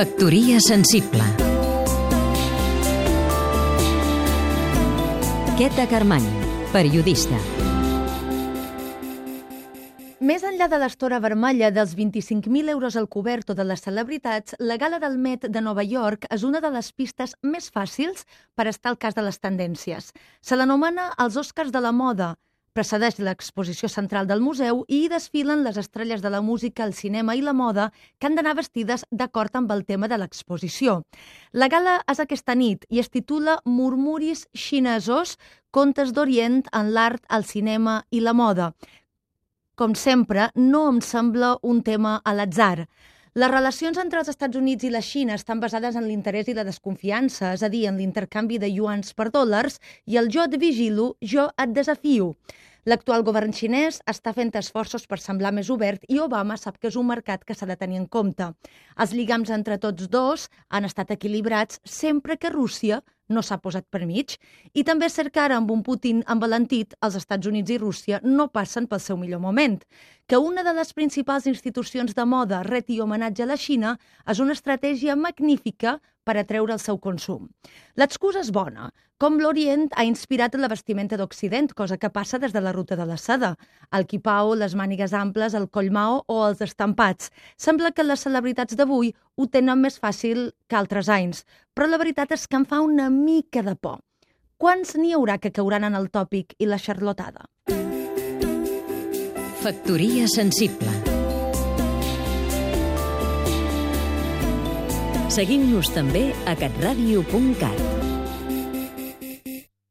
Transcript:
Factoria sensible. Queta Carmany, periodista. Més enllà de l'estora vermella dels 25.000 euros al cobert o de les celebritats, la gala del Met de Nova York és una de les pistes més fàcils per estar al cas de les tendències. Se l'anomena els Oscars de la moda, Precedeix l'exposició central del museu i hi desfilen les estrelles de la música, el cinema i la moda que han d'anar vestides d'acord amb el tema de l'exposició. La gala és aquesta nit i es titula Murmuris xinesos, contes d'Orient en l'art, el cinema i la moda. Com sempre, no em sembla un tema a l'atzar. Les relacions entre els Estats Units i la Xina estan basades en l'interès i la desconfiança, és a dir, en l'intercanvi de yuans per dòlars, i el jo et vigilo, jo et desafio. L'actual govern xinès està fent esforços per semblar més obert i Obama sap que és un mercat que s'ha de tenir en compte. Els lligams entre tots dos han estat equilibrats sempre que Rússia no s'ha posat per mig. I també és cert que ara, amb un Putin envalentit, els Estats Units i Rússia no passen pel seu millor moment. Que una de les principals institucions de moda reti homenatge a la Xina és una estratègia magnífica per atreure el seu consum. L'excusa és bona, com l'Orient ha inspirat la vestimenta d'Occident, cosa que passa des de la ruta de la seda. El quipao, les mànigues amples, el collmao o els estampats. Sembla que les celebritats d'avui ho tenen més fàcil que altres anys, però la veritat és que em fa una mica de por. Quants n'hi haurà que cauran en el tòpic i la xarlotada? Factoria sensible Seguim-nos també a catradio.cat